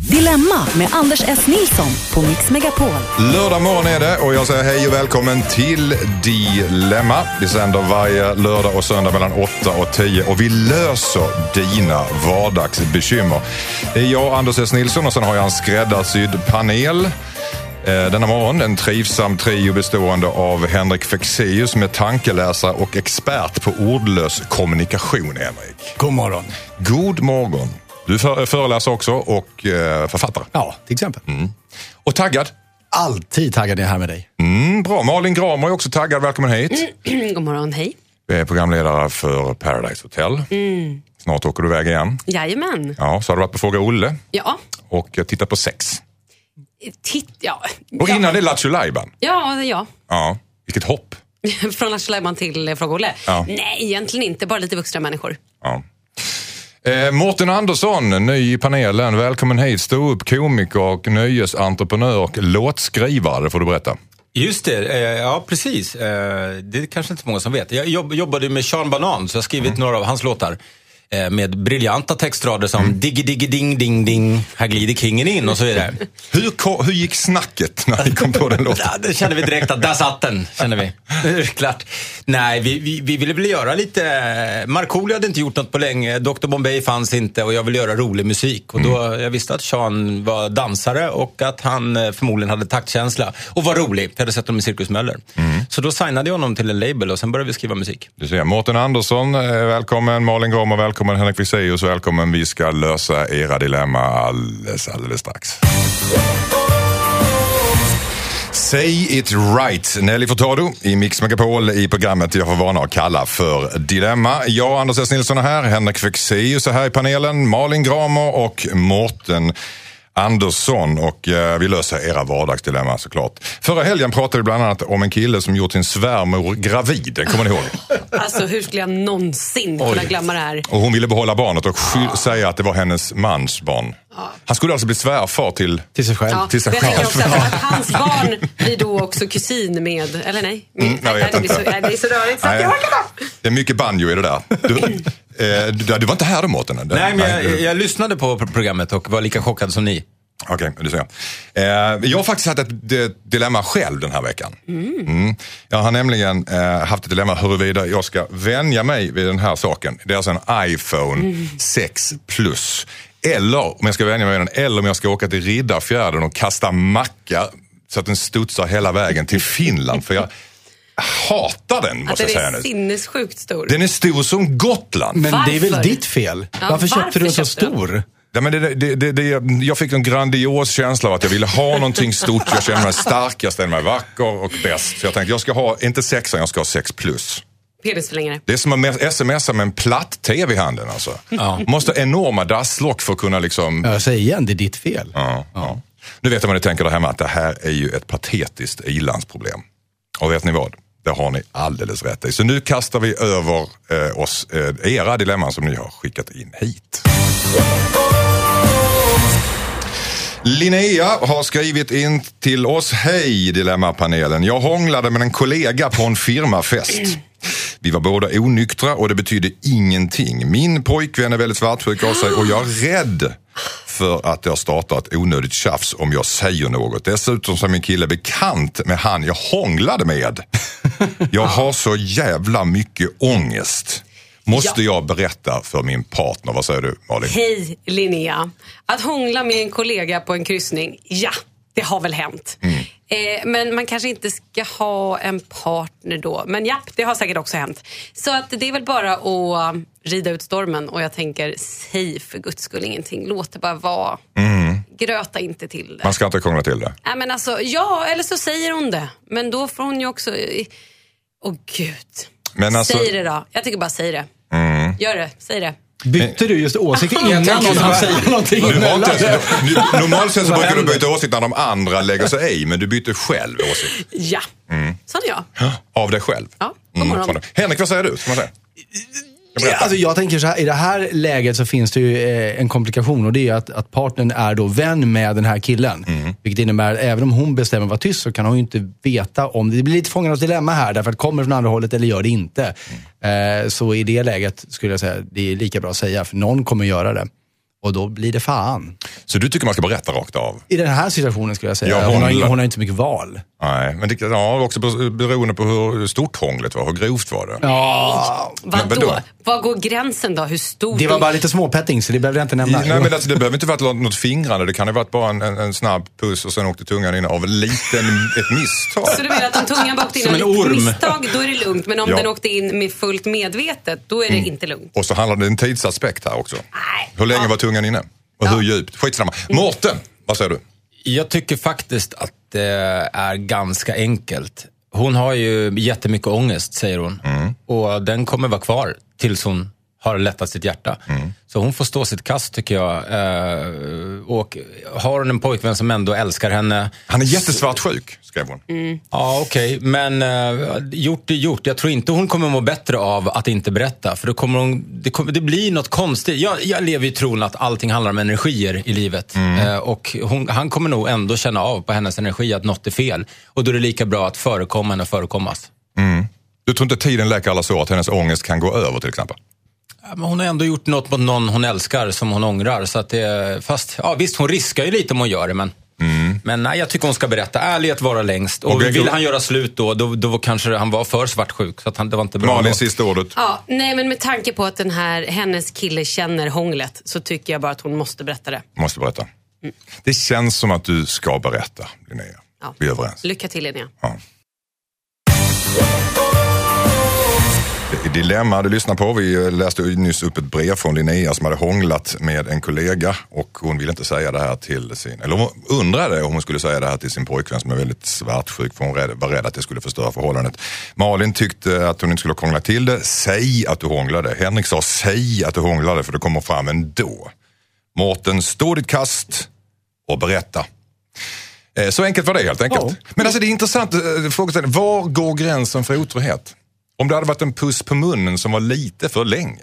Dilemma med Anders S. Nilsson på Mix Megapol. Lördag morgon är det och jag säger hej och välkommen till Dilemma. Vi sänder varje lördag och söndag mellan 8 och 10 och vi löser dina vardagsbekymmer. Det är jag, Anders S. Nilsson och sen har jag en skräddarsydd panel. Eh, Denna morgon en trivsam trio bestående av Henrik Fexeus som är tankeläsare och expert på ordlös kommunikation, Henrik. God morgon. God morgon. Du för, föreläser också och eh, författare. Ja, till exempel. Och taggad? Alltid taggad jag är här med dig. Mm, bra. Malin Gramer är också taggad. Välkommen hit. God morgon, hej. Du är programledare för Paradise Hotel. Snart åker du iväg igen. Jajamän. Ja, så har du varit på Fråga Olle Ja, och eh, tittat på sex. titt, ja. Och ja. innan det Lattjo Lajban. Ja, ja. Ja, vilket hopp. Från Lattjo Lajban till eh, Fråga Olle. Ja. Nej, egentligen inte. Bara lite vuxna människor. Ja. Eh, Mårten Andersson, ny i panelen. Välkommen hit. Stå upp komiker och nöjesentreprenör och låtskrivare. Får du berätta. Just det, eh, ja precis. Eh, det är kanske inte många som vet. Jag jobb, jobbade med Sean Banan, så jag har skrivit några av hans låtar. Eh, Med briljanta textrader som diggi diggi ding ding ding, här glider kingen in och så vidare. Hur, hur gick snacket när ni kom på den låten? Det kände vi direkt att där satt den, kände vi. Klart. Nej, vi, vi, vi ville väl göra lite... Markoolio hade inte gjort något på länge, Dr Bombay fanns inte och jag ville göra rolig musik. Och då, Jag visste att Sean var dansare och att han eh, förmodligen hade taktkänsla och var rolig. Jag hade sett honom i Cirkus Möller. Så då signade jag honom till en label och sen började vi skriva musik. Du ser, Mårten Andersson, eh, välkommen. Malin Gramer, välkommen. Välkommen Henrik Fexeus, välkommen. Vi ska lösa era dilemma alldeles, alldeles strax. Say it right. Nelly Furtado i Mix Megapol i programmet jag får vana att kalla för Dilemma. Jag, Anders S. Nilsson är här, Henrik Fexeus är här i panelen, Malin Gramer och Mårten Andersson och eh, vi löser era vardagsdilemma såklart. Förra helgen pratade vi bland annat om en kille som gjort sin svärmor gravid. Den kommer ni ihåg? Alltså, hur skulle jag någonsin kunna glömma det här? Och hon ville behålla barnet och sky- säga att det var hennes mans barn. Han skulle alltså bli svärfar till... Till sig själv. Ja, Till sig jag tänker själv. också att, att hans barn blir då också kusin med, eller nej? Mm, jag vet nej, det, blir så, inte. nej, det är så rörigt så Nej, jag orkar inte. det är mycket banjo i det där. Du, eh, du, du var inte här då Mårten? Nej, men jag, du- jag lyssnade på programmet och var lika chockad som ni. Okej, du ser. Eh, jag har faktiskt haft ett di- dilemma själv den här veckan. Mm. Jag har nämligen eh, haft ett dilemma huruvida jag ska vänja mig vid den här saken. Det är alltså en iPhone 6 Plus. Eller om jag ska vänja mig vid den, eller om jag ska åka till Riddarfjärden och kasta macka så att den studsar hela vägen till Finland. För jag hatar den, måste jag den säga är nu. sinnessjukt stor. Den är stor som Gotland. Men det är väl Varför? ditt fel? Ja, varför köpte varför du en så köpte du den? stor? Ja, men det, det, det, det, jag fick en grandios känsla av att jag ville ha någonting stort. Jag kände mig stark, jag kände mig vacker och bäst. Så jag tänkte, jag ska ha, inte sexan, jag ska ha sex plus. Penisförlängare. Det är som att smsa med en platt-tv i handen alltså. Måste ha enorma dasslock för att kunna liksom... Jag säger igen, det är ditt fel. Ja, ja. Nu vet jag vad ni tänker där hemma, att det här är ju ett patetiskt ilandsproblem. Och vet ni vad? Det har ni alldeles rätt i. Så nu kastar vi över eh, oss eh, era dilemman som ni har skickat in hit. Linnea har skrivit in till oss. Hej Dilemmapanelen. Jag hånglade med en kollega på en firmafest. Vi var båda onyktra och det betydde ingenting. Min pojkvän är väldigt svartsjuk av sig och jag är rädd för att jag startar ett onödigt tjafs om jag säger något. Dessutom så är min kille bekant med han jag hånglade med. Jag har så jävla mycket ångest. Måste jag berätta för min partner? Vad säger du Malin? Hej Linnea. Att hångla med en kollega på en kryssning, ja, det har väl hänt. Mm. Eh, men man kanske inte ska ha en partner då. Men ja, det har säkert också hänt. Så att det är väl bara att rida ut stormen och jag tänker, säg för guds skull ingenting. Låt det bara vara. Gröta inte till det. Mm. Man ska inte krångla till det. Nej, men alltså, ja, eller så säger hon det. Men då får hon ju också... Åh gud. Men alltså- Säg det då. Jag tycker bara säg det. Gör det, säg det. Bytte du just åsikt innan någon han säger någonting? Normalt sett så brukar du byta åsikt när de andra lägger sig i, men du byter själv åsikt. Ja, Mm. är jag. Av dig själv. Ja, dig. Henrik, vad säger du? Ska man säga? Alltså jag tänker så här, i det här läget så finns det ju eh, en komplikation och det är att, att partnern är då vän med den här killen. Mm. Vilket innebär att även om hon bestämmer att vara tyst så kan hon ju inte veta om, det blir lite fångarnas dilemma här, därför att kommer det från andra hållet eller gör det inte. Mm. Eh, så i det läget skulle jag säga, det är lika bra att säga, för någon kommer göra det. Och då blir det fan. Så du tycker man ska berätta rakt av? I den här situationen skulle jag säga, Ja, hon, hon- har, hon har inte så mycket val. Nej, men det ja, också beroende på hur stort hånglet var, hur grovt var det? Ja, Men vadå? Vadå? Var går gränsen då? Hur stort? det var bara lite småpetting så det behöver jag inte nämna. Nej, men alltså, det behöver inte varit något- fingrande, det kan ju varit bara en, en, en snabb puss och sen åkte tungan in av en liten, ett misstag. Så du menar att om tungan bara åkte in av ett misstag, då är det lugnt. Men om Ja. den åkte in med fullt medvetet, då är det inte lugnt. Och så handlar det om en tidsaspekt här också. Nej. Hur länge Ja. var tungan inne? Och hur djupt? Skitsamma. Mårten, vad säger du? Jag tycker faktiskt att det är ganska enkelt. Hon har ju jättemycket ångest, säger hon. Och den kommer vara kvar tills hon har lättat sitt hjärta. Så hon får stå sitt kast, tycker jag. Eh, och har hon en pojkvän som ändå älskar henne. Han är jättesvartsjuk, skrev hon. Ja, okej. Men uh, gjort är gjort. Jag tror inte hon kommer må bättre av att inte berätta. För då kommer hon, det, kommer, det blir något konstigt. Jag, jag lever i tron att allting handlar om energier i livet. Eh, och hon, han kommer nog ändå känna av på hennes energi att något är fel. Och då är det lika bra att förekomma än att förekommas. Du tror inte tiden läker alla sår, att hennes ångest kan gå över till exempel? Ja, Men hon har ändå gjort något mot någon hon älskar som hon ångrar. Så att det, fast, ja, visst, hon riskar ju lite om hon gör det, men... Men nej, jag tycker hon ska berätta. Ärlighet vara längst. Och Och vill han göra slut då, då, då kanske han var för svartsjuk. Så att han, det var inte bra. Malin, sista ordet. Ja, nej, men med tanke på att den här, hennes kille känner hånglet så tycker jag bara att hon måste berätta det. Måste berätta. Det känns som att du ska berätta, Linnea. Ja. Vi är överens. Lycka till Linnea. Ja. Dilemma du lyssnar på. Vi läste ju nyss upp ett brev från Linnea som hade hånglat med en kollega och hon ville inte säga det här till sin, eller hon undrade om hon skulle säga det här till sin pojkvän som är väldigt svartsjuk för hon var rädd att det skulle förstöra förhållandet. Malin tyckte att hon inte skulle hångla till det. Säg att du hånglade. Henrik sa säg att du hånglade för det kommer fram ändå. Mårten, stå ditt kast och berätta. Eh, Så enkelt var det helt enkelt. Ja. Men alltså det är intressant eh, frågeställning. Var går gränsen för otrohet? Om det hade varit en puss på munnen som var lite för länge.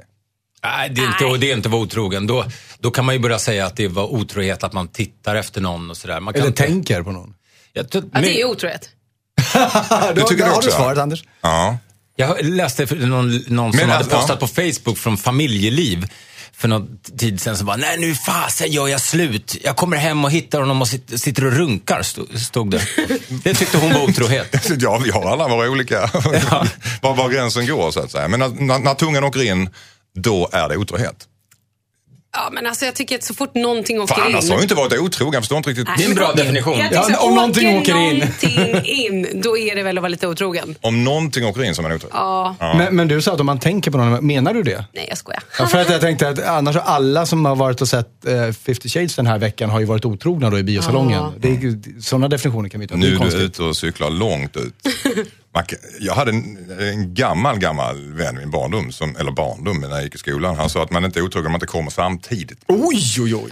Nej, det är inte, och det är inte att vara otrogen. Då, då kan man ju börja säga att det var otrohet att man tittar efter någon och sådär. Man kan Eller inte- tänker på någon. Jag, Ja, det är ju men- otrohet. du, tycker det har du svaret Anders? Ja. Jag läste för någon, någon Men som hade alltså, postat ja. på Facebook från familjeliv för någon tid sedan som bara, nej nu fasen gör jag slut. Jag kommer hem och hittar honom och sitter, och runkar, stod, det. Det tyckte hon var otrohet. ja, vi har alla våra olika, var, var gränsen går så att säga. Men när, när, när tungan åker in, då är det otrohet. Ja, men alltså jag tycker att så fort någonting åker För annars in... har jag inte varit otrogen, jag förstår inte riktigt. Det är en bra definition. Jag Ja, tycker så, om någonting åker åker in. någonting in, då är det väl att vara lite otrogen. Om någonting åker in som en otrohet. Ja. Men, men du sa att om man tänker på någon, menar du det? Nej, jag skojar. Ja, för att jag tänkte att annars har alla som har varit och sett eh, 50 Shades den här veckan har ju varit otrogna då i biosalongen. Det är, ju- sådana definitioner kan vi inte ha. Nu är är du ute och cyklar långt ut. Man Jag hade en, en gammal, gammal vän i min barndom, som, eller barndom när jag gick i skolan. Han sa att man inte är otrogen om man inte kommer samtidigt. Oj, oj, oj.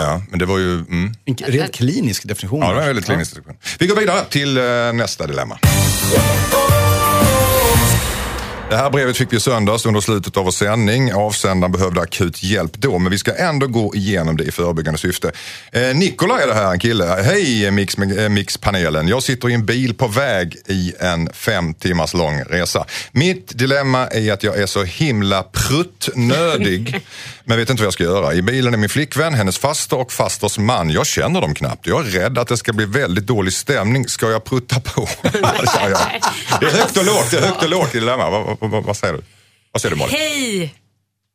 Ja, men det var ju... Mm. En rent klinisk definition. Ja, det var en väldigt klinisk diskussion. Vi går vidare till eh, nästa dilemma. Det här brevet fick vi i söndags under slutet av vår sändning. Avsändaren behövde akut hjälp då, men vi ska ändå gå igenom det i förebyggande syfte. Eh, Nikola är det här, en kille. Hej Mix, eh, Jag sitter i en bil på väg i en fem timmars lång resa. Mitt dilemma är att jag är så himla pruttnödig, men vet inte vad jag ska göra. I bilen är min flickvän, hennes faster och fasters man. Jag känner dem knappt. Jag är rädd att det ska bli väldigt dålig stämning. Ska jag prutta på? Det är högt och lågt, det är högt och lågt i dilemma. Vad, vad, vad, säger du? Vad säger du Malin? Hej!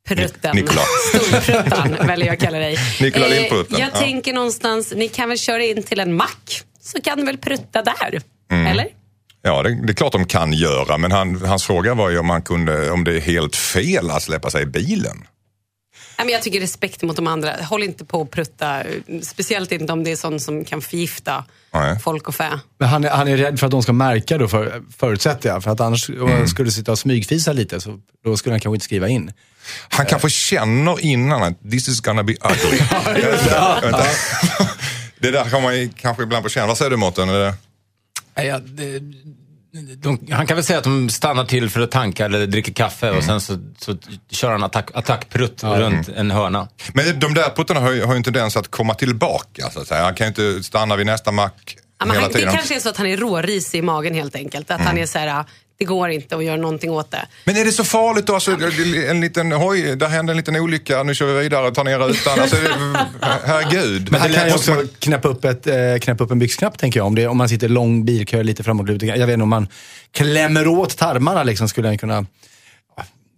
Prutten. Nikola. Storpruttan väljer jag att kalla dig. Nikola Lillprutten, Jag ja. tänker någonstans, ni kan väl köra in till en mack? Så kan du väl prutta där? Mm. Eller? Ja, det, det är klart de kan göra, men han, hans fråga var ju om, man kunde, om det är helt fel att släppa sig i bilen. Nej, men jag tycker respekt mot de andra. Håll inte på att prutta. Speciellt inte om det är sånt som kan förgifta Nej. folk och fä. Men han är, han är rädd för att de ska märka då, för, förutsätter jag. För att annars om Mm. han skulle sitta och smygfisa lite, så då skulle han kanske inte skriva in. Han kanske känner innan att this is gonna be ugly. Vänta. det där kan man kanske ibland få känna. Vad säger du Mårten? Är de, han kan väl säga att de stannar till för att tanka eller dricka kaffe och sen så, så kör han attack, attackprutt runt en hörna. Men de där puttarna har ju, har ju en tendens att komma tillbaka. Så att säga. Han kan ju inte stanna vid nästa mack Ja, han, det kanske är så att han är råris i magen helt enkelt. Att han är så här, det går inte att göra någonting åt det. Men är det så farligt då? Alltså, en liten, oj, där hände en liten olycka, nu kör vi vidare, tar ner rutan. Alltså, det- herregud. Men han kan ju också man- knäppa upp, ett, eh, knäppa upp en byxknapp, tänker jag. Om, det, om man sitter lång bilkö lite framåtlutad. Jag vet inte om man klämmer åt tarmarna, liksom, skulle han kunna...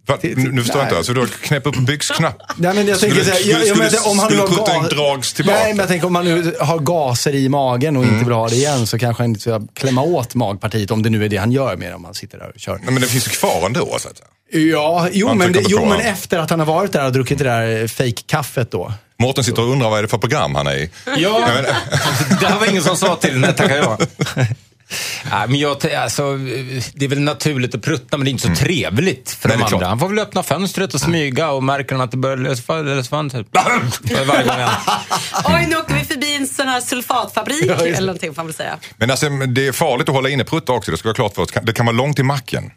Va? Nu, nu förstår jag inte. Alltså, du har knäppt upp en byxknapp? Nej, men jag Skulle- så här, skulle- jag, jag, menar, skulle- om han nu skulle har putten drags tillbaka? Nej, men jag tänker om man nu har gaser i magen och Mm. inte vill ha det igen så kanske han inte ska klämma åt magpartiet om det nu är det han gör med om han sitter där och kör. Nej, men det finns ju kvar ändå, så att säga. Ja, jo, men, det, jo men efter att han har varit där och druckit det där fake-kaffet då. Mårten sitter och undrar vad är det för program han är i. Ja, det här var ingen som sa till, nej tackar jag. Nej, men jag, alltså, det är väl naturligt att prutta, men det är inte så trevligt för Nej, de är klart. andra. Han får väl öppna fönstret och smyga och märker han att det börjar lösa lösa fönstret. Varje gång. Oj, nu åker vi förbi en sån här sulfatfabrik eller någonting får man väl säga. Men alltså, det är farligt att hålla inne pruttar också, det ska vara klart för oss. Det kan vara långt till macken.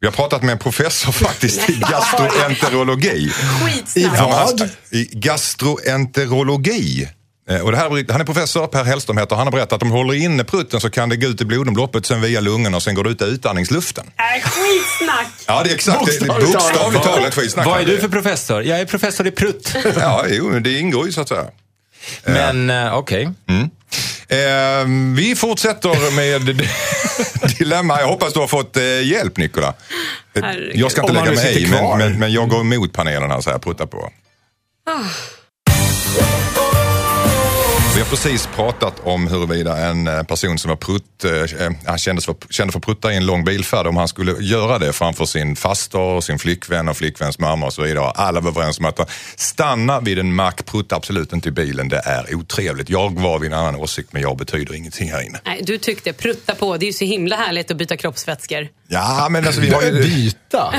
Vi har pratat med en professor faktiskt i gastroenterologi. Ja, men han- I gastroenterologi. Eh, Och det här, han är professor, Per Hellström heter han har berättat att om du håller inne prutten så kan det gå ut i blodomloppet, sen via lungorna och sen går det ut i utandningsluften. Äh, skitsnack! Ja, det är exakt. Bokstavligt talat. bokstavligt talat skitsnack. Vad är du för professor? Jag är professor i prutt. Ja, jo, men det ingår ju så att säga. Men eh, okej. Eh, vi fortsätter med dilemma. Jag hoppas du har fått eh, hjälp, Nikola. Herregud. Jag ska inte Om lägga mig i, men, men, men jag går emot panelen här, så här, putta på. Vi har precis pratat om huruvida en eh, person som var prutt, äh, kändes för, kände för prutta i en lång bilfärd, om han skulle göra det framför sin faster, och sin flickvän och flickväns mamma och så vidare. Alla var överens om att stanna vid en mack, prutta absolut inte i bilen, det är otrevligt. Jag var vid en annan åsikt, men jag betyder ingenting här inne. Nej, du tyckte prutta på. Det är ju så himla härligt att byta kroppsvätskor. Ja, men alltså vi har ju... Byta?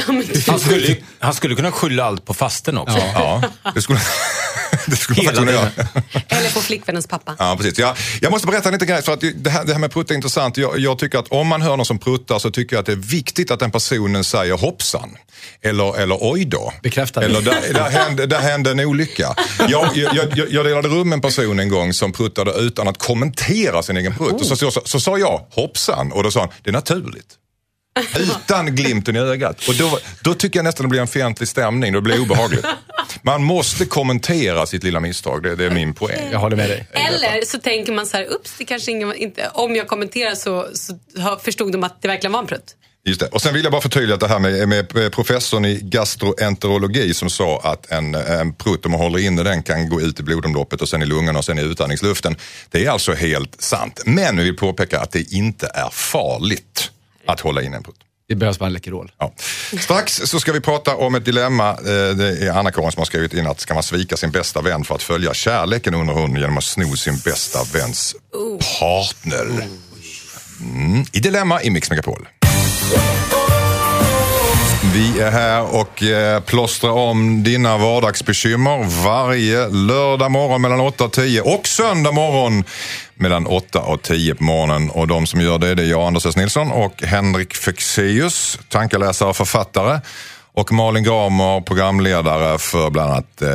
Han skulle, han skulle kunna skylla allt på fasten också. Ja, det skulle, det skulle Hela faktiskt kunna göra. Eller på flickvännens pappa. Ja, precis. Jag, jag måste berätta lite grej för att det här, det här med prutta är intressant. Jag, jag tycker att om man hör någon som pruttar så tycker jag att det är viktigt att den personen säger hoppsan. Eller, eller oj då. Bekräftar. Eller där, där, hände, där hände en olycka. Jag, jag, jag, jag delade rum med en person en gång som pruttade utan att kommentera sin egen prutt. Och så, så, så, så sa jag hoppsan och då sa han det är naturligt. Utan glimten i ögat. Och då, då tycker jag nästan det blir en fientlig stämning, då blir det obehagligt. Man måste kommentera sitt lilla misstag, det, det är min poäng. Jag håller med dig. Eller så tänker man så här, ups, det kanske ingen, inte, om jag kommenterar så, så har- förstod de att det verkligen var en prutt. Just det. Och sen vill jag bara förtydliga att det här med, med professorn i gastroenterologi som sa att en, en prutt, om man håller inne den, kan gå ut i blodomloppet och sen i lungorna och sen i utandningsluften. Det är alltså helt sant. Men vi vill påpeka att det inte är farligt att hålla in en prutt. Det behövs bara en Läkerol. Ja. Strax så ska vi prata om ett dilemma. Eh, Det är Anna-Karin som har skrivit in att ska man svika sin bästa vän för att följa kärleken under hunden genom att sno sin bästa väns partner? Mm. I Dilemma i Mix Megapol. Vi är här och eh, plåstrar om dina vardagsbekymmer varje lördag morgon mellan 8 och 10 och söndag morgon mellan 8 och 10 på morgonen. Och de som gör det, det är jag, Anders S. Nilsson och Henrik Fexeus, tankeläsare och författare. Och Malin Gramer, programledare för bland annat eh,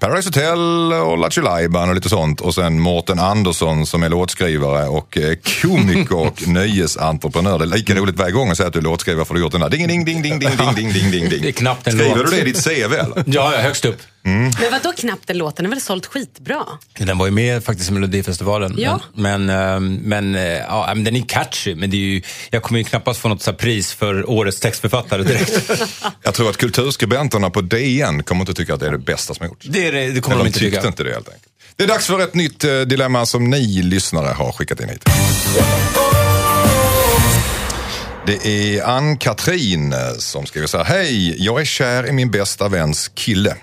Paradise Hotel och Lattjo Lajban och lite sånt. Och sen Mårten Andersson som är låtskrivare och eh, komiker och nöjesentreprenör. Det är lika roligt varje gång att säga att du är låtskrivare för du har gjort den där ding ding ding ding ding ding ding ding ding. Det är knappt en Skriver låt. du det i ditt CV eller? Ja, högst upp. Men vad då knappt den låten? Den har väl sålt skitbra? Den var ju med faktiskt i Melodifestivalen. Ja. Men, men, men, eh, ja, men den är catchy. Men det är ju, jag kommer ju knappast få något så här pris för årets textförfattare direkt. Jag tror att kulturskribenterna på DN kommer inte tycka att det är det bästa som gjorts. Det, är det, det kommer Eller de de inte tyckte tycka. inte det helt enkelt. Det är dags för ett nytt eh, dilemma som ni lyssnare har skickat in hit. Det är Ann-Katrin eh, som skriver så här. Hej, jag är kär i min bästa väns kille.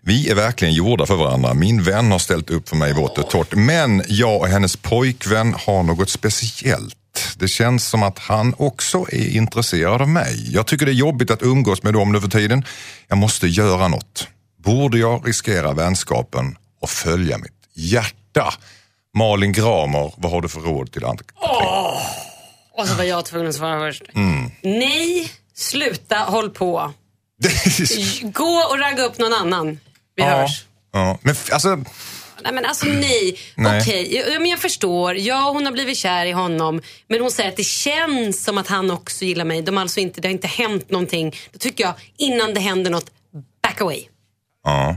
Vi är verkligen gjorda för varandra. Min vän har ställt upp för mig vått och torrt. Men jag och hennes pojkvän har något speciellt. Det känns som att han också är intresserad av mig. Jag tycker det är jobbigt att umgås med dem nu för tiden. Jag måste göra något. Borde jag riskera vänskapen och följa mitt hjärta? Malin Gramer, vad har du för råd till Ann-Katrin? Och så var jag tvungen att svara först. Mm. Nej, sluta, håll på. Gå och ragga upp någon annan. Vi hörs. ja. Men alltså, Nej men alltså nej. Nej. Okej, ja, men jag förstår. Ja, hon har blivit kär i honom. Men hon säger att det känns som att han också gillar mig. De alltså inte, det har inte hänt någonting. Då tycker jag, innan det händer något, back away. ja.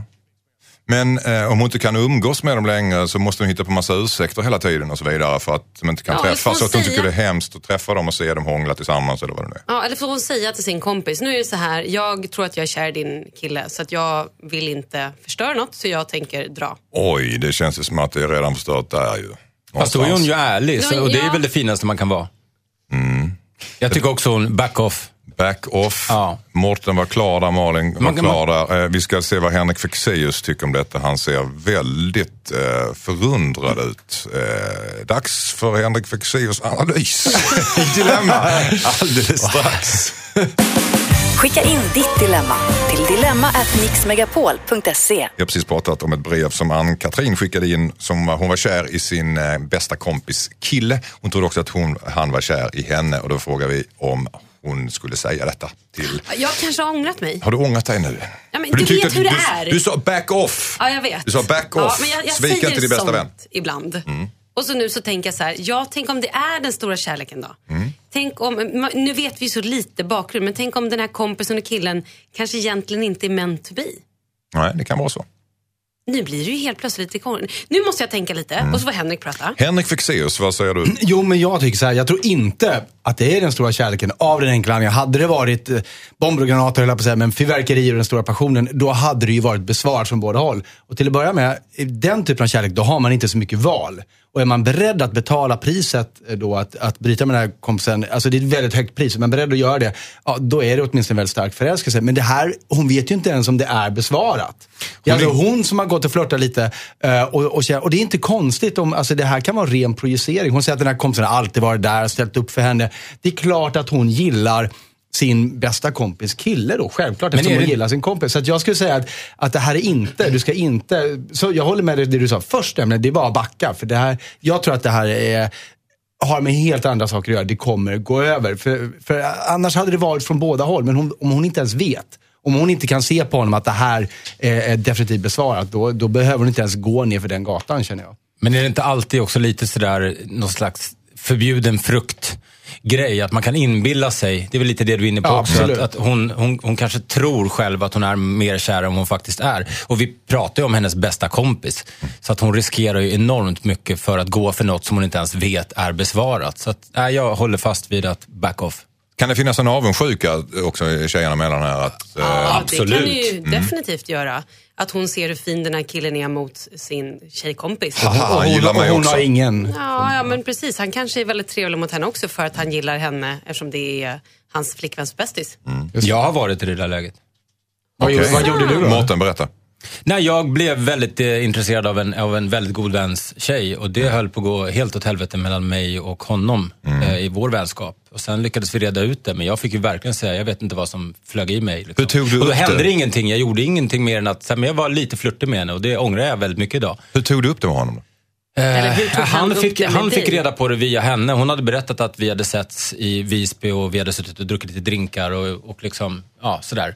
Men eh, om hon inte kan umgås med dem längre så måste hon hitta på massa ursäkter hela tiden och så vidare för att de inte kan Ja, träffas. Så att hon säga. tycker det är hemskt att träffa dem och se dem hångla tillsammans eller vad det nu är. Ja, eller får hon säga till sin kompis, nu är det så här, jag tror att jag är kär i din kille så att jag vill inte förstöra något så jag tänker dra. Oj, det känns ju som att det är redan förstört där ju. Fast då är hon ju ärlig så, och det är väl det finaste man kan vara. Mm. Jag tycker också hon back off. Back off. Ja. Morten var klar där, Malin var Man klar där. Eh, vi ska se vad Henrik Fexeus tycker om detta. Han ser väldigt eh, förundrad ut. Eh, dags för Henrik Fexeus analys Dilemma alldeles strax. Skicka in ditt dilemma till dilemma@mixmegapol.se. Jag har precis pratat om ett brev som Ann-Katrin skickade in. Som hon var kär i sin eh, bästa kompis kille. Hon trodde också att hon, han var kär i henne och då frågar vi om hon skulle säga detta till... Jag kanske har ångrat mig. Har du ångrat dig nu? Ja, men För du tyckte vet hur det du, är. Du sa back off. Ja, jag vet. Du sa back Ja, off. men jag, jag Svika säger inte din bästa vän. Mm. ibland. Och så nu så tänker jag så här, ja tänk om det är den stora kärleken då. Mm. Tänk om, nu vet vi så lite bakgrund, men tänk om den här kompisen och killen kanske egentligen inte är meant to be. Nej, det kan vara så. Nu blir det ju helt plötsligt lite konstigt. Nu måste jag tänka lite Mm. och så får Henrik prata. Henrik Fexeus, vad säger du? Jo, men jag tycker så här. Jag tror inte att det är den stora kärleken av den enkla anledningen. Hade det varit eh, bomber och granater, höll jag på att säga, men fyrverkerier och den stora passionen, då hade det ju varit besvarat från båda håll. Och till att börja med, den typen av kärlek, då har man inte så mycket val. Och är man beredd att betala priset eh, då att, att bryta med den här kompisen, alltså det är ett väldigt högt pris, är man beredd att göra det, ja, då är det åtminstone en väldigt stark förälskelse. Men det här, hon vet ju inte ens om det är besvarat. Det är Hon alltså hon som har gått och flörtat lite. eh, Och, och, och det är inte konstigt om, alltså det här kan vara ren projicering. Hon säger att den här kompisen har alltid varit där ställt upp för henne. Det är klart att hon gillar sin bästa kompis kille då, självklart, Men eftersom är hon det- gillar sin kompis. Så jag skulle säga att, att det här är inte, du ska inte, så jag håller med dig det du sa först, nämligen, det är bara att backa. För det här, jag tror att det här är, har med helt andra saker att göra. Det kommer gå över. För, för annars hade det varit från båda håll. Men hon, om hon inte ens vet, om hon inte kan se på honom att det här är, är definitivt besvarat, då, då behöver hon inte ens gå ner för den gatan känner jag. Men är det inte alltid också lite sådär, någon slags förbjuden frukt? Grej, att man kan inbilla sig, det är väl lite det du är inne på Ja, också, att, att hon, hon, hon kanske tror själv att hon är mer kär än hon faktiskt är. Och vi pratar ju om hennes bästa kompis. Så att hon riskerar ju enormt mycket för att gå för något som hon inte ens vet är besvarat. Så att, nej, jag håller fast vid att back off. Kan det finnas en avundsjuka också i tjejerna emellan här? Att, eh, Ja, absolut. det kan det ju Mm. definitivt göra. Att hon ser hur fin den här killen är mot sin tjejkompis. Aha, och hon, gillar mig hon också. har ingen... Ja, ja, men precis. Han kanske är väldigt trevlig mot henne också för att han gillar henne eftersom det är hans flickväns bästis. Jag har varit i det där läget. Vad, Okej. gjorde, vad gjorde du då? Mårten, berätta. Nej, jag blev väldigt eh, intresserad av en, av en väldigt god väns tjej och det höll på att gå helt åt helvete mellan mig och honom eh, i vår vänskap. Och sen lyckades vi reda ut det, men jag fick ju verkligen säga, jag vet inte vad som flög i mig. Liksom. Hur tog du och då upp hände det? ingenting, jag gjorde ingenting mer än att, så här, men jag var lite flörtig med henne och det ångrar jag väldigt mycket idag. Hur tog du upp det med honom? Tog han fick, han fick reda på det via henne. Hon hade berättat att vi hade setts i Visby och vi hade suttit och druckit lite drinkar och, och liksom, ja sådär.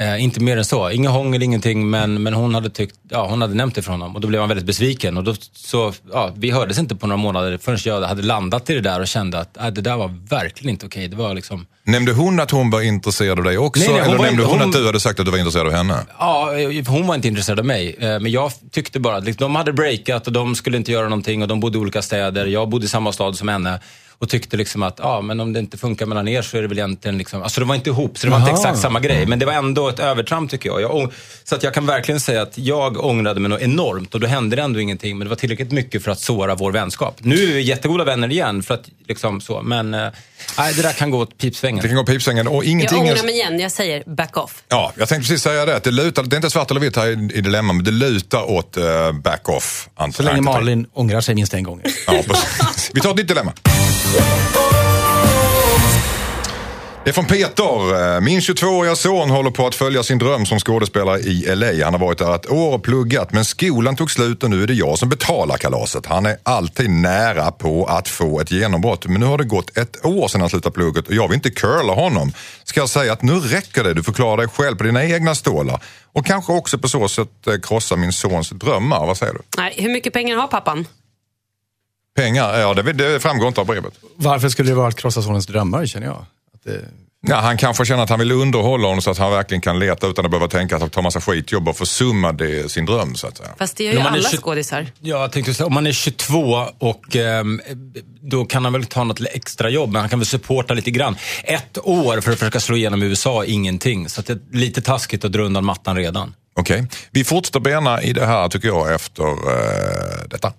Eh, inte mer än så. Inga hångel, ingenting. Men, men hon hade tyckt, ja hon hade nämnt det för honom och då blev han väldigt besviken. Och då, så, ja, vi hördes inte på några månader förrän jag hade landat i det där och kände att äh, det där var verkligen inte okej. Det var liksom, Nämnde hon att hon var intresserad av dig också? Nej, nej, eller nämnde inte- hon, hon- att du hade sagt att du var intresserad av henne? Ja, hon var inte intresserad av mig. Eh, Men jag tyckte bara att liksom, de hade breakat och de skulle inte göra någonting och de bodde i olika städer. Jag bodde i samma stad som henne. Och tyckte liksom att, ja men om det inte funkar mellan er så är det väl egentligen liksom, alltså det var inte ihop så det var inte exakt samma grej. Men det var ändå ett övertramp tycker jag. jag så att jag kan verkligen säga att jag ångrade mig något enormt och då hände det ändå ingenting. Men det var tillräckligt mycket för att såra vår vänskap. Nu är vi jättegoda vänner igen för att liksom så, men eh, nej, det där kan gå åt pipsvängen. Det kan gå pipsvängen och Jag ingenting... ångrar mig igen, jag säger back off. Ja, jag tänkte precis säga det. Att det, lutar, det är inte svart eller vitt här i, i Dilemma, men det lutar åt uh, back-off. Så länge Malin ångrar sig minst en gång. Ja. Vi tar ett nytt dilemma. Det är från Peter. Eh, min 22-åriga son håller på att följa sin dröm som skådespelare i LA. Han har varit där ett år och pluggat men skolan tog slut och nu är det jag som betalar kalaset. Han är alltid nära på att få ett genombrott men nu har det gått ett år sedan han slutade plugget och jag vill inte curla honom. Ska jag säga att nu räcker det, du får klara dig själv på dina egna stålar och kanske också på så sätt eh, krossa min sons drömmar. Vad säger du? Nej, hur mycket pengar har pappan? Pengar? Ja, det, det framgår inte av brevet. Varför skulle det vara att krossa sonens drömmar känner jag? Att det... Ja, han kanske känner att han vill underhålla honom så att han verkligen kan leta utan att behöva tänka att han tar massa skitjobb och försumma det, sin dröm så att säga. Fast det gör ju alla tjugo- skådisar. Ja, jag tänkte säga, om man är 22 och ehm, då kan han väl ta något extra jobb, men han kan väl supporta lite grann. Ett år för att försöka slå igenom i USA ingenting, så att det är lite taskigt att dra undan mattan redan. Okej, vi fortsätter bena i det här tycker jag efter eh, detta.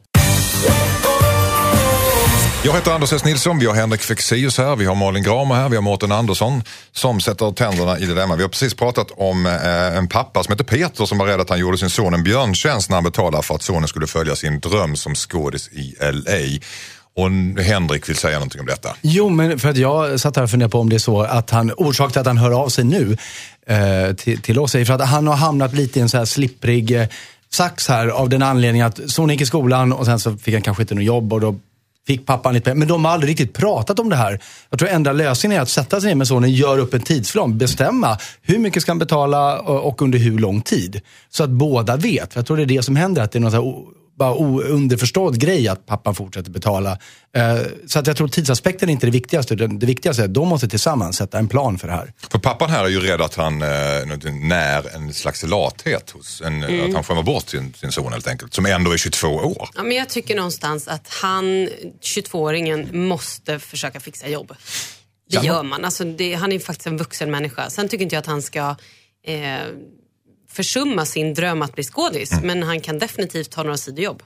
Jag heter Anders S. Nilsson, vi har Henrik Fexeus här, vi har Malin Gramer här, vi har Mårten Andersson som sätter tänderna i dilemma. Vi har precis pratat om eh, en pappa som heter Peter som var rädd att han gjorde sin son en björntjänst när han betalade för att sonen skulle följa sin dröm som skådis i LA. Och Henrik vill säga någonting om detta. Jo, men för att jag satt här och funderade på om det är så att han, orsaken till att han hör av sig nu eh, till, till oss är för att han har hamnat lite i en så här slipprig eh, sax här av den anledningen att sonen gick i skolan och sen så fick han kanske inte något jobb och då fick pappan lite pengar. Men de har aldrig riktigt pratat om det här. Jag tror enda lösningen är att sätta sig ner med sonen, göra upp en tidsplan, bestämma hur mycket ska han betala och under hur lång tid. Så att båda vet. För jag tror det är det som händer, att det är någon så här bara underförstådd grej att pappan fortsätter betala. Eh, Så att jag tror tidsaspekten är inte det viktigaste. Det viktigaste är att de måste tillsammans sätta en plan för det här. För pappan här är ju rädd att han eh, när en slags lathet hos en, Mm. att han skämmer bort sin, sin son helt enkelt, som ändå är 22 år. Ja, men jag tycker någonstans att han, 22-åringen, måste försöka fixa jobb. Det gör man. Alltså det, han är faktiskt en vuxen människa. Sen tycker inte jag att han ska eh, försumma sin dröm att bli skådis. Mm. Men han kan definitivt ta några sidojobb.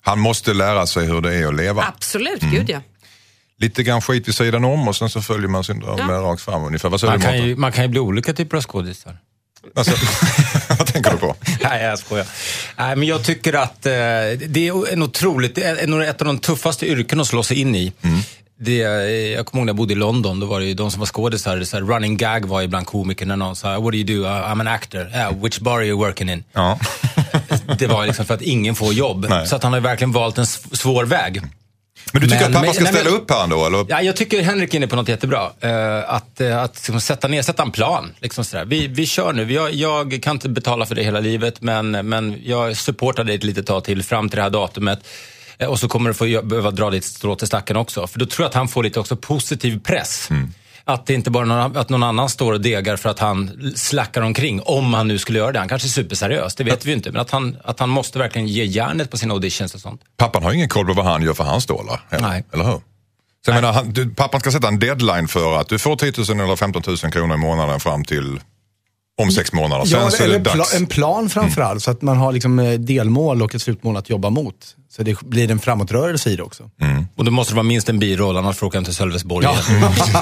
Han måste lära sig hur det är att leva. Absolut, Mm. gud ja. Lite grann skit vid sidan om och sen så följer man sin dröm Ja. med rakt fram ungefär. Vad säger Man du kan, ju, man kan ju bli olika typer av skådisar. Alltså, vad tänker du på? Nej, jag skojar. Nej, men jag tycker att eh, det är en otroligt, ett av de tuffaste yrken att slå sig in i. Det, eh, jag kommer ihåg när jag bodde i London, då var det ju de som var skådisar, så här, running gag var ju bland komikerna någon sa, what do you do? Uh, I'm an actor. Yeah, which bar are you working in? Ja. Det var liksom för att ingen får jobb. Nej. Så att han har verkligen valt en sv- svår väg. Men du tycker Men- att pappa men- ska nej, men- ställa upp här ändå? Eller? Ja, jag tycker Henrik är inne på något jättebra. Eh, att eh, att liksom, sätta ner, sätta en plan. Liksom sådär. Vi, vi kör nu. Jag, jag kan inte betala för det hela livet, men, men jag supportar dig ett litet tag till fram till det här datumet. Eh, och så kommer du få behöva dra ditt strå till stacken också. För då tror jag att han får lite också positiv press. Att det inte bara någon, att någon annan står och degar för att han slackar omkring. Om han nu skulle göra det. Han kanske är superseriös, det vet vi ju inte. Men att han, att han måste verkligen ge järnet på sina auditions och sånt. Pappan har ingen koll på vad han gör för hans stålar. Eller, Nej. eller hur? Så jag menar, han, du, pappan ska sätta en deadline för att du får 10 000 eller 15 000 kronor i månaden fram till om sex månader. Sen Ja, så är det pla- dags. en plan framförallt, så att man har liksom eh, delmål och ett slutmål att jobba mot. Så det blir en framåtrörelse i det också. Och då måste det vara minst en biroll, annars får inte till Sölvesborg Ja.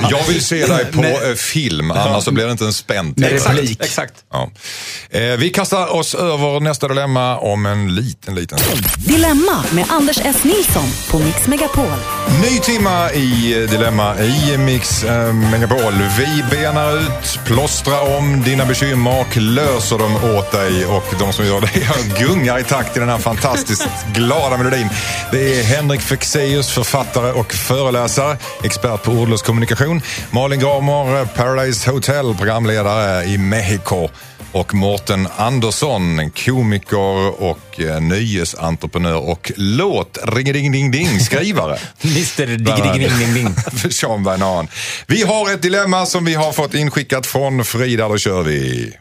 Jag vill se dig på Med- eh, film, annars så blir det inte en spänd replik. Exakt. Ja. Eh, vi kastar oss över nästa dilemma om en liten, liten stund. Dilemma med Anders S. Nilsson på Mix Megapol. Ny timma i eh, Dilemma i Mix eh, Megapol. Vi benar ut, plåstrar om dina bekymmer och löser dem åt dig. Och de som gör det gungar i takt i den här fantastiskt glada melodin. Det är Henrik Fexeus, författare och föreläsare, expert på ordlös kommunikation. Malin Gramer, Paradise Hotel, programledare i Mexiko. Och Mårten Andersson, komiker och eh, nöjesentreprenör och låt ring ding ding skrivare Mr Bland annat. Digg-Ding-Ding-Ding. för Sean Banan. Vi har ett dilemma som vi har fått inskickat från Frida. Då kör vi.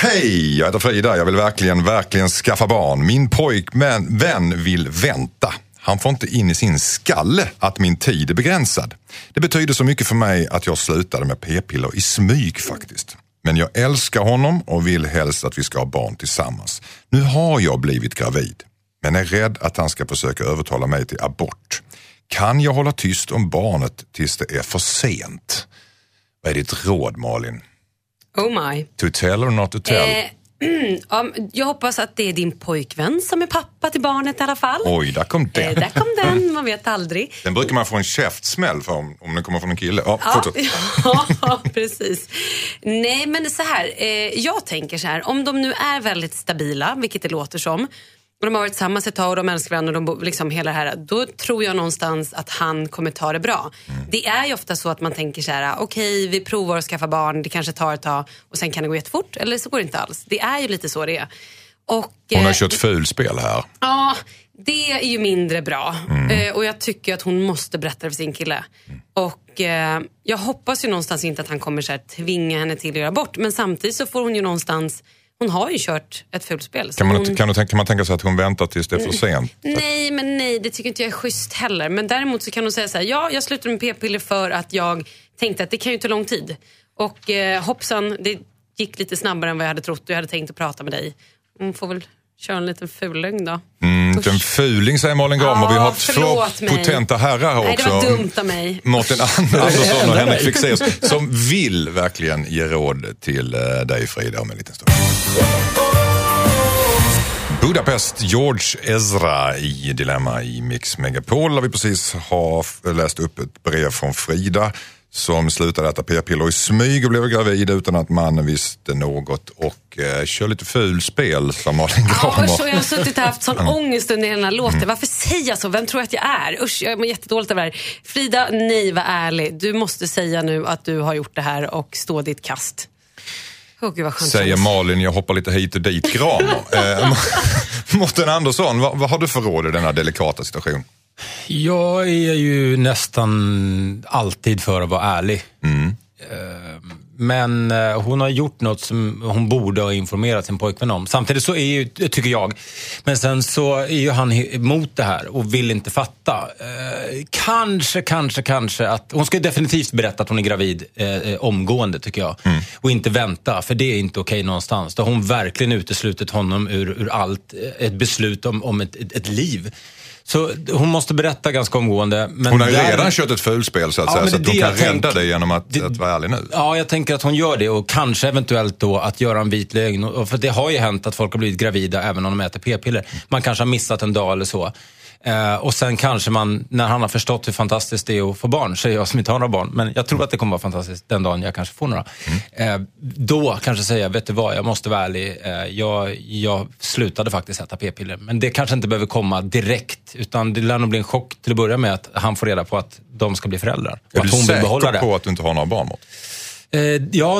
Hej, jag heter Frida. Jag vill verkligen, verkligen skaffa barn. Min pojkvän vän vill vänta. Han får inte in i sin skalle att min tid är begränsad. Det betyder så mycket för mig att jag slutade med p-piller i smyg faktiskt. Men jag älskar honom och vill helst att vi ska ha barn tillsammans. Nu har jag blivit gravid, men är rädd att han ska försöka övertala mig till abort. Kan jag hålla tyst om barnet tills det är för sent? Vad är ditt råd Malin? Oh my. To tell or not to tell? Eh, Ja, jag hoppas att det är din pojkvän som är pappa till barnet i alla fall. Oj, där kom Eh, den. där kom den, man vet aldrig. Den brukar man få en käftsmäll för om, om den kommer från en kille. Ja, Ja, ja, precis. Nej, men så här. Eh, jag tänker så här. Om de nu är väldigt stabila, vilket det låter som. Och de har varit tillsammans ett tag och de älskar varandra. Och de, liksom hela här, då tror jag någonstans att han kommer ta det bra. Mm. Det är ju ofta så att man tänker så här. Okej, vi provar att skaffa barn. Det kanske tar ett tag och sen kan det gå jättefort. Eller så går det inte alls. Det är ju lite så det är. Och, Hon har eh, kört fulspel här. Ja, det är ju mindre bra. Eh, och jag tycker att hon måste berätta det för sin kille. Och eh, jag hoppas ju någonstans inte att han kommer så här, tvinga henne till att göra bort. Men samtidigt så får hon ju någonstans, hon har ju kört ett fulspel. så Kan man, hon, kan, du kan man tänka sig att hon väntar tills det är för sent? Nej, men nej, det tycker inte jag är schysst heller. Men däremot så kan hon säga så här, ja, jag slutade med p-piller för att jag tänkte att det kan ju ta lång tid. Och eh, hoppsan, det gick lite snabbare än vad jag hade trott och jag hade tänkt att prata med dig. Hon får väl köra en liten fullögn då. Mm, Usch. en fuling säger Malin Gram och vi Ja, har två mig. potenta herrar här Nej, också. det var dumt av mig. Mårten Andersson och Henrik Fexeus som vill verkligen ge råd till eh, dig Frida om en liten stund. Budapest, George Ezra i Dilemma i Mix Megapol där vi precis har läst upp ett brev från Frida som slutade äta p-piller i smyg och blev gravid utan att mannen visste något och eh, kör lite fulspel som Malin Ja, Gramer. usch, och jag har suttit och haft sån ångest under hela här låten. Varför säger jag så? Vem tror jag att jag är? Usch, jag mår jättedåligt över det här. Frida, nej, var ärlig. Du måste säga nu att du har gjort det här och stå ditt kast. Åh, gud Säger. Malin, jag hoppar lite hit och dit. Gramer. Eh, Mårten Andersson, vad, vad har du för råd i denna delikata situation? Jag är ju nästan alltid för att vara ärlig. Eh, Men eh, hon har gjort något som hon borde ha informerat sin pojkvän om. Samtidigt så är ju, tycker jag, men sen så är ju han emot det här och vill inte fatta. Eh, Kanske, kanske, kanske att hon ska definitivt berätta att hon är gravid eh, omgående tycker jag. Och inte vänta, för det är inte okej någonstans. Då har hon verkligen uteslutit honom ur, ur allt, ett beslut om, om ett, ett, ett liv. Så hon måste berätta ganska omgående. Men Hon har ju där- redan kört ett fulspel så att Ja, säga, så det att hon kan det jag rädda dig genom att, Det- att vara ärlig nu. Ja, jag tänker att hon gör det och kanske eventuellt då att göra en vit lögn. För det har ju hänt att folk har blivit gravida även om de äter p-piller. Man kanske har missat en dag eller så. Eh, och sen kanske man, när han har förstått hur fantastiskt det är att få barn, säger jag som inte har några barn, men jag tror att det kommer vara fantastiskt den dagen jag kanske får några. Eh, då kanske säga, vet du vad, jag måste vara ärlig, eh, jag, jag slutade faktiskt äta p-piller. Men det kanske inte behöver komma direkt, utan det lär nog bli en chock till att börja med att han får reda på att de ska bli föräldrar. Är att du säker på att du inte har några barn? Mårten? Eh, ja,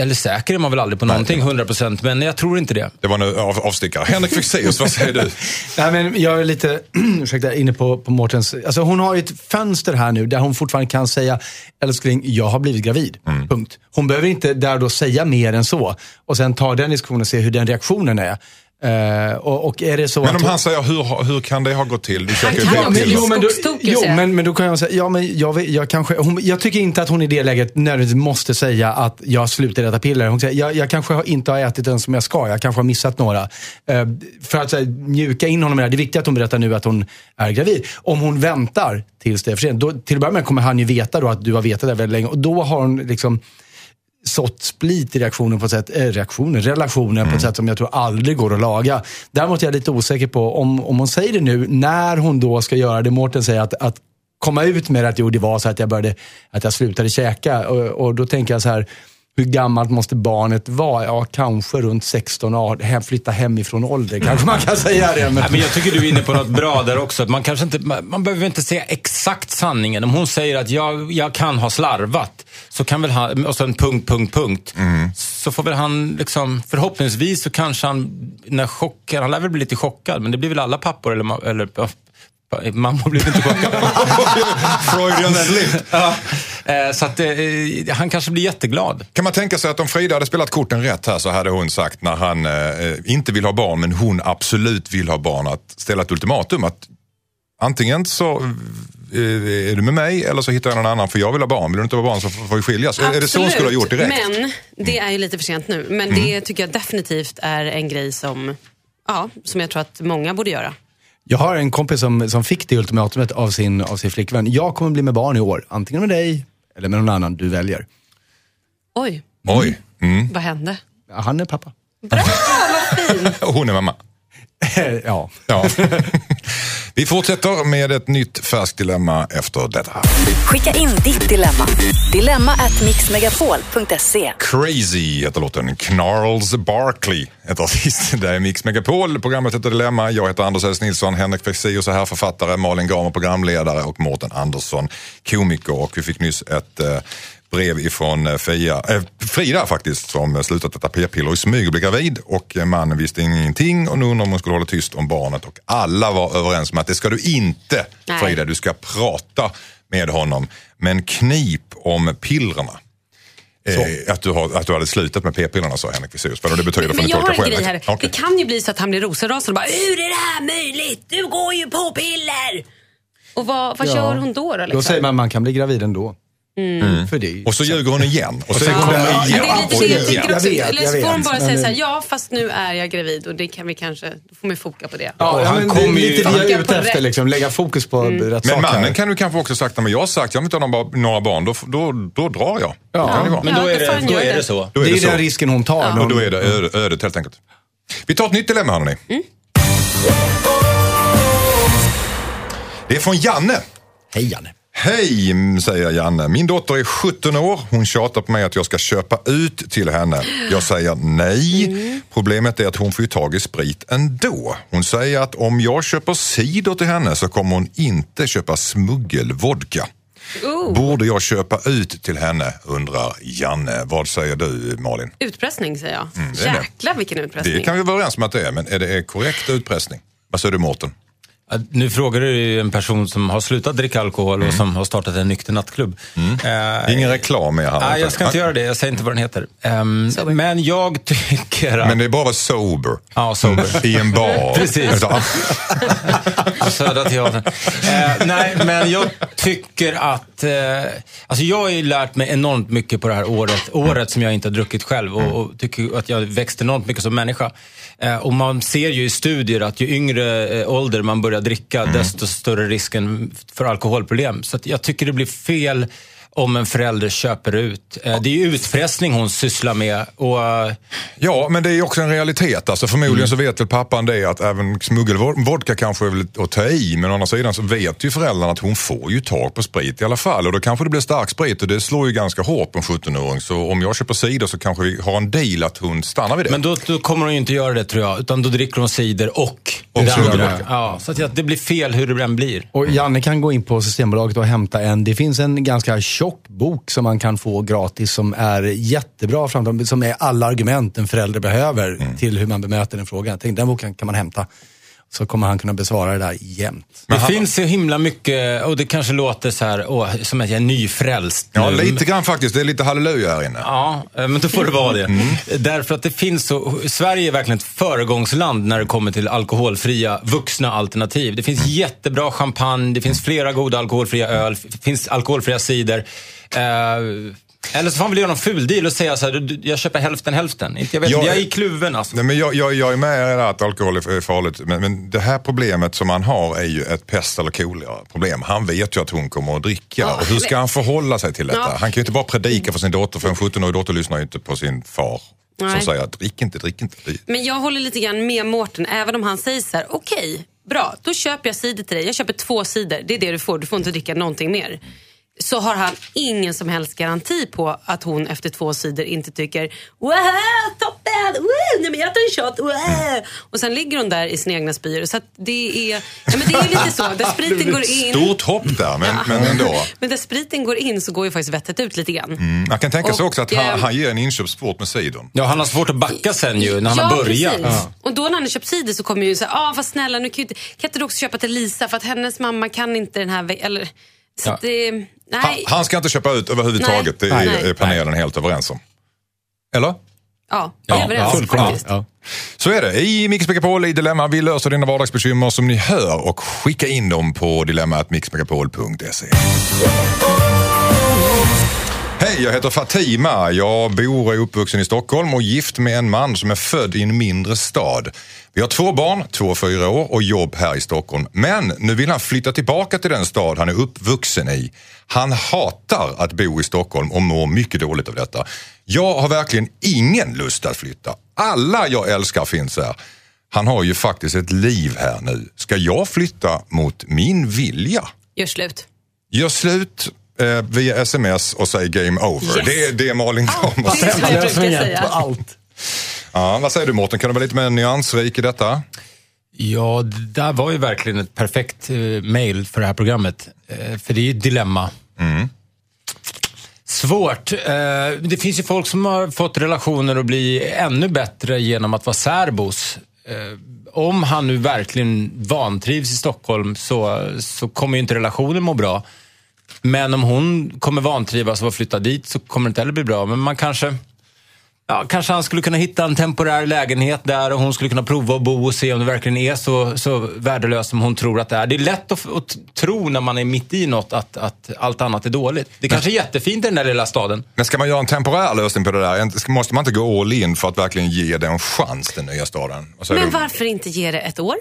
eller säker är man väl aldrig på någonting, 100%, men jag tror inte det. Det var en av, avstickare. Henrik Fexeus, vad säger du? Nej, men jag är lite ursäkta, inne på, på Mårtens... Alltså hon har ett fönster här nu där hon fortfarande kan säga älskling, jag har blivit gravid. Mm. Punkt. Hon behöver inte där då säga mer än så. Och sen ta den diskussionen och se hur den reaktionen är. Eh, och, och är det så Men att om hon- han säger, hur, hur kan det ha gått till? Du ju kan bli jo, men, då, jo men, men då kan jag säga, ja men jag, vet- jag kanske, hon, jag tycker inte att hon i det läget nödvändigtvis måste säga att jag slutar äta piller. Hon säger, jag, jag kanske har- inte har ätit den som jag ska, jag kanske har missat några. Eh, för att här, mjuka in honom i det här, det är viktigt att hon berättar nu att hon är gravid. Om hon väntar tills det är för sent, då, till att börja med kommer han ju veta då att du har vetat det väldigt länge. Och då har hon liksom sått split i reaktionen på ett sätt, eh, reaktionen, relationen på ett sätt som jag tror aldrig går att laga. Däremot är jag lite osäker på om, om hon säger det nu, när hon då ska göra det. Mårten säger att, att komma ut med att jo, det var så att jag, började, att jag slutade käka. Och, och då tänker jag så här, hur gammalt måste barnet vara? Ja, kanske runt 16 år. Hem, flytta hemifrån ålder, kanske man kan säga det. Men... Nej, men jag tycker du är inne på något bra där också. Att man, kanske inte, man, behöver inte säga exakt sanningen. Om hon säger att jag, jag kan ha slarvat, så kan väl han, och sen punkt, punkt, punkt. Så får väl han, liksom, förhoppningsvis så kanske han, när chocken, han lär väl bli lite chockad, men det blir väl alla pappor, eller, eller mammor blir inte chockade. Freudian slip. ja, eh, så att, eh, han kanske blir jätteglad. Kan man tänka sig att om Frida hade spelat korten rätt här så hade hon sagt när han eh, inte vill ha barn men hon absolut vill ha barn att ställa ett ultimatum att antingen så eh, är du med mig eller så hittar jag någon annan för jag vill ha barn. Vill du inte ha barn så får vi skiljas. Är det så hon skulle ha gjort direkt? Mm. Men det är ju lite för sent nu. Men det tycker jag definitivt är en grej som, ja, som jag tror att många borde göra. Jag har en kompis som, som fick det ultimatumet av sin, av sin flickvän. Jag kommer bli med barn i år. Antingen med dig eller med någon annan du väljer. Oj, Oj. Mm. vad hände? Ja, Han är pappa. Bra, vad fint. Och hon är mamma. ja. Ja. Vi fortsätter med ett nytt färskt dilemma efter detta. Skicka in ditt dilemma. Dilemma at mixmegapol.se. Crazy heter låten. Knarls Barkley heter artisten. Det är Mix Megapol. Programmet heter Dilemma. Jag heter Anders S. Nilsson. Henrik Fexeus är här, författare. Malin Gamer, programledare. Och Mårten Andersson, komiker. Och vi fick nyss ett eh, brev ifrån eh, Fia, eh, Frida faktiskt som slutat äta p-piller i smyg och blev gravid och eh, mannen visste ingenting och nu undrar om hon skulle hålla tyst om barnet och alla var överens om att det ska du inte Nej. Frida, du ska prata med honom. Men knip om pillerna. Eh, att, du har, att du hade slutat med p-pillerna sa Henrik. Vad det betyder Men ni jag har en själv. grej här. Okej. Det kan ju bli så att han blir rosenrasande och bara Hur är det här möjligt? Du går ju på piller! Och vad, vad Ja. gör hon då? Då, liksom? Då säger man att man kan bli gravid ändå. Mm. För det Och så ljuger hon igen. Och så Ja, men hon Det igen. är lite Och det jag tänker också. Jag vet, Eller får hon bara Men säga det- så här, ja fast nu är jag gravid och det kan vi kanske, då får vi foka på det. Ja, ja, han men det kommer ju- lite det jag är ute efter, liksom, lägga fokus på rätt Men sak mannen kan du kanske också sagt, men jag har sagt, jag vill inte ha några, några barn, då, då, då drar jag. Ja. Det vara. Men då Ja, är det, då är det. det så. Då är det är det så. den risken hon tar. när Och då är det öde, ödet helt enkelt. Vi tar ett nytt dilemma hörni. Det är från Janne. Hej Janne. Hej, mm, säger Janne. Min dotter är 17 år. Hon tjatar på mig att jag ska köpa ut till henne. Jag säger nej. Problemet är att hon får ju tag i sprit ändå. Hon säger att om jag köper cider till henne så kommer hon inte köpa smuggelvodka. Oh, Borde jag köpa ut till henne, undrar Janne. Vad säger du, Malin? utpressning säger jag. Mm. Jäklar vilken utpressning. Det kan vi vara överens om att det är, men är det korrekt utpressning? Vad säger du, Mårten? Nu frågar du ju en person som har slutat dricka alkohol och som har startat en nykter nattklubb. Eh, Ingen reklam med här. Nej, jag ska inte göra det. Jag säger inte vad den heter. Sober. men jag tycker att... Men det är bara att vara sober. Ja, sober. I en bar. Precis. På Södra Teatern. Eh, nej, men jag tycker att... Eh, alltså jag har ju lärt mig enormt mycket på det här året. Året som jag inte har druckit själv och, och tycker att jag växt enormt mycket som människa. Eh, och man ser ju i studier att ju yngre eh, ålder man börjar dricka, desto större risken för alkoholproblem. Så att jag tycker det blir fel om en förälder köper ut. Eh, det är ju utpressning hon sysslar med. Och, eh, Ja, men det är ju också en realitet. Alltså, förmodligen så vet väl pappan det att även smuggelvodka kanske är väl att ta i. Men å andra sidan så vet ju föräldrarna att hon får ju tag på sprit i alla fall. Och då kanske det blir stark sprit och det slår ju ganska hårt på en 17-åring. Så om jag köper cider så kanske vi har en deal att hon stannar vid det. Men då, då kommer hon ju inte göra det tror jag. Utan då dricker hon cider och, Och det andra. smuggelvodka. Ja, så att det blir fel hur det än blir. Och Janne kan gå in på Systembolaget och hämta en, det finns en ganska tjock bok som man kan få gratis som är jättebra, som är alla argument en förälder behöver Mm. till hur man bemöter en fråga. Tänk, den boken kan man hämta. Så kommer han kunna besvara det där jämt. det finns så himla mycket, och det kanske låter så här, åh, som att jag är nyfrälst Ja, nu. lite grann faktiskt. Det är lite halleluja här inne. Ja, eh, men då får det vara det. Mm. Därför att det finns så, Sverige är verkligen ett föregångsland när det kommer till alkoholfria vuxna alternativ. Det finns jättebra champagne, det finns flera goda alkoholfria öl, det finns alkoholfria cider. Eh, eller så får man väl göra någon fuldeal och säga så här, du- du- jag köper hälften hälften. Inte, jag, vet, Jag jag är i kluven alltså. Nej, men jag, jag, jag är med där att alkohol är farligt. Men, men det här problemet som han har är ju ett pest eller kolera problem. Han vet ju att hon kommer att dricka. Ja, och hur ska han förhålla sig till detta? Ja. Han kan ju inte bara predika för sin dotter, för en 17-årig dotter lyssnar ju inte på sin far. Som Nej. säger att drick inte, drick inte. Men jag håller lite grann med Mårten, även om han säger så här, okej, bra, då köper jag cider till dig. Jag köper två cider, det är det du får, du får inte dricka någonting mer. Så har han ingen som helst garanti på att hon efter två sidor inte tycker wow, toppen, wow, nej men jag tar en shot, wow. Och sen ligger hon där i sina egna spyor. Så att det är, ja, men det är lite så, där spriten går in. Stort hopp där, men, men ändå. Men där spriten går in så går ju faktiskt vettet ut lite grann. Mm, Man kan tänka sig Och, också att han, eh, han ger en inköpsport med cidern. Ja, han har svårt att backa sen ju, när han ja, har börjat. Precis. Och då när han har köpt cider så kommer ju så här, ah, vad snälla, nu kan, ju inte, kan inte du också köpa till Lisa för att hennes mamma kan inte den här eller Ja. det, nej. Han, han ska inte köpa ut överhuvudtaget, det Nej. är, Nej. är panelen helt överens om. Eller? ja, är överens faktiskt. Ja. Så är det. I Mix Megapol i Dilemma, vi löser dina vardagsbekymmer som ni hör och skicka in dem på dilemmatmixmegapol.se. Hej, jag heter Fatima. Jag bor och är uppvuxen i Stockholm och gift med en man som är född i en mindre stad. Vi har två barn, två och fyra år och jobb här i Stockholm. Men nu vill han flytta tillbaka till den stad han är uppvuxen i. Han hatar att bo i Stockholm och mår mycket dåligt av detta. Jag har verkligen ingen lust att flytta. Alla jag älskar finns här. Han har ju faktiskt ett liv här nu. Ska jag flytta mot min vilja? Gör slut. Gör slut eh, via sms och säg game over. Yes. Det, är- det Malin Gramer. Det är som säga. på allt. Ja, vad säger du Mårten, kan du vara lite mer nyansrik i detta? Ja, det där var ju verkligen ett perfekt eh, mail för det här programmet. Eh, för det är ju ett dilemma. Svårt. Eh, det finns ju folk som har fått relationer att bli ännu bättre genom att vara särbos. Eh, om han nu verkligen vantrivs i Stockholm så, så kommer ju inte relationen må bra. Men om hon kommer vantrivas och flytta dit så kommer det inte heller bli bra. Men man kanske... Ja, kanske han skulle kunna hitta en temporär lägenhet där och hon skulle kunna prova att bo och se om det verkligen är så, så värdelöst som hon tror att det är. Det är lätt att, att tro när man är mitt i något att, att allt annat är dåligt. Det kanske är jättefint i den där lilla staden. Men ska man göra en temporär lösning på det där? Måste man inte gå all in för att verkligen ge det en chans, den nya staden? Men varför inte ge det ett år?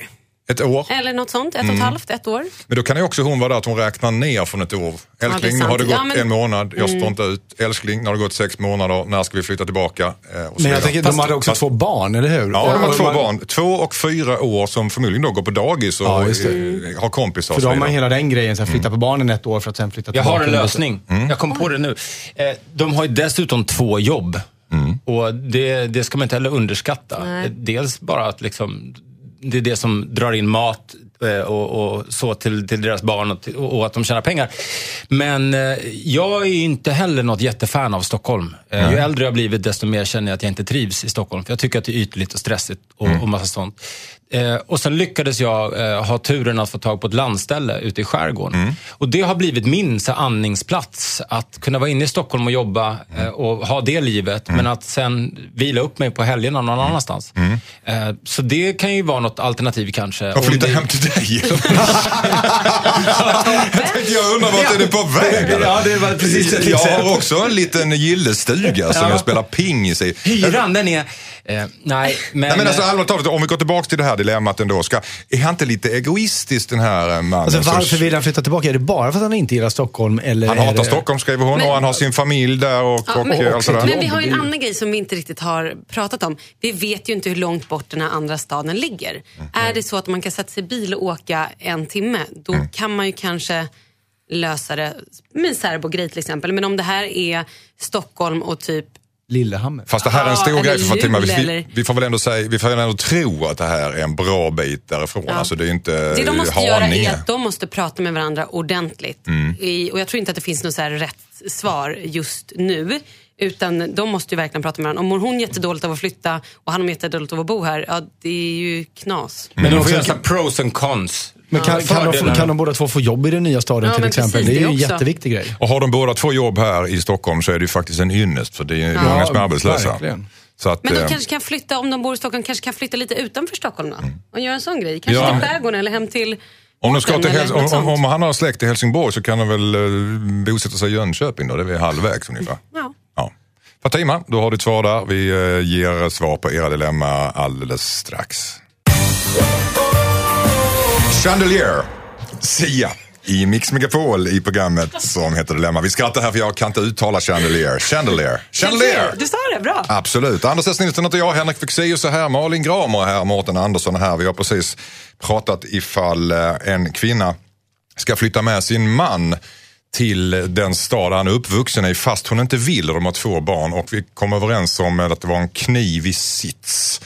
Ett år? Eller något sånt. Ett Mm. och ett halvt, ett år. Men då kan ju också hon vara där att hon räknar ner från ett år. Älskling, det är nu har det gått Ja, men- en månad, jag står Mm. inte ut. Älskling, nu har det gått sex månader, när ska vi flytta tillbaka? Eh, och så Men jag tänker, de hade också Fast- två barn, eller hur? Ja, de har två man- barn. Två och fyra år som förmodligen då går på dagis och Ja, just det. eh, har kompisar och För så då har man hela den grejen, så flytta på barnen ett år för att sen flytta Jag tillbaka. har en lösning. Jag kom på det nu. Eh, De har ju dessutom två jobb. Och det, det ska man inte heller underskatta. Nej. Dels bara att liksom, det är det som drar in mat eh, och, och så till, till deras barn och, till, och att de tjänar pengar. Men eh, jag är inte heller något jättefan av Stockholm. Eh, ju äldre jag blivit desto mer känner jag att jag inte trivs i Stockholm. För jag tycker att det är ytligt och stressigt och, och massa sånt. Eh, och sen lyckades jag eh, ha turen att få tag på ett landställe ute i skärgården. Och det har blivit min så, andningsplats. Att kunna vara inne i Stockholm och jobba eh, och ha det livet. Men att sen vila upp mig på helgerna någon annanstans. Eh, så det kan ju vara något alternativ kanske. Och flytta det- hem till dig. jag tänkte, jag undrar vart är du på väg? eller? Ja, det var precis Jag har också en liten gillestuga som Ja. jag spelar pingis i. Hyran, den är... Eh, nej, men... Nej, men alltså, allvarligt talat, om vi går tillbaka till det här dilemmat ändå. Ska, är han inte lite egoistisk den här eh, mannen? Alltså, varför vill han flytta tillbaka? Är det bara för att han inte gillar Stockholm? Eller han hatar det... Stockholm skriver hon Men- och han har sin familj där och, Ja, och, men, eh, allt sådär. men vi har ju en annan grej som vi inte riktigt har pratat om. Vi vet ju inte hur långt bort den här andra staden ligger. Mm. Är det så att man kan sätta sig i bil och åka en timme, då Mm. kan man ju kanske lösa det med en särbogrej till exempel. Men om det här är Stockholm och typ Lillehammer. Fast det här är en Ja, stor eller grej för Fatima. Vi, vi får väl ändå säga, vi får väl ändå tro att det här är en bra bit därifrån. Ja. Alltså det är inte Det de måste göra Haninge. är att de måste prata med varandra ordentligt. Mm. I, och jag tror inte att det finns något så här rätt svar just nu. Utan de måste ju verkligen prata med varandra. Om hon jättedåligt av att flytta och han har jättedåligt av att bo här, ja det är ju knas. Men de får göra pros and cons. Men kan, kan, de, kan de båda två få jobb i den nya staden Ja, till exempel? precis, det är ju en jätteviktig grej. Och har de båda två jobb här i Stockholm så är det ju faktiskt en ynnest för det är många som är arbetslösa. verkligen. Så att, Men de eh, kanske kan flytta, om de bor i Stockholm, kanske kan flytta lite utanför Stockholm då? Och göra en sån grej. Kanske Ja. till skärgården eller hem till om, de ska till Häls- om, om, om han har släkt i Helsingborg så kan de väl uh, bosätta sig i Jönköping då, det är väl halvvägs ungefär. Ja. Ja. Fatima, du har ditt svar där. Vi eh, ger svar på era dilemma alldeles strax. Chandelier, Sia i Mix Megapol i programmet som heter Dilemma. Vi skrattar här för jag kan inte uttala chandelier. Chandelier. Chandelier! Du sa det, bra. Absolut. Anders S. Nilsson heter jag, Henrik Fexeus är här, Malin Gramer är här, Mårten Andersson är här. Vi har precis pratat ifall eh, en kvinna ska flytta med sin man till den stad han är uppvuxen i fast hon inte vill och de har två barn och vi kom överens om att det var en kniv i sits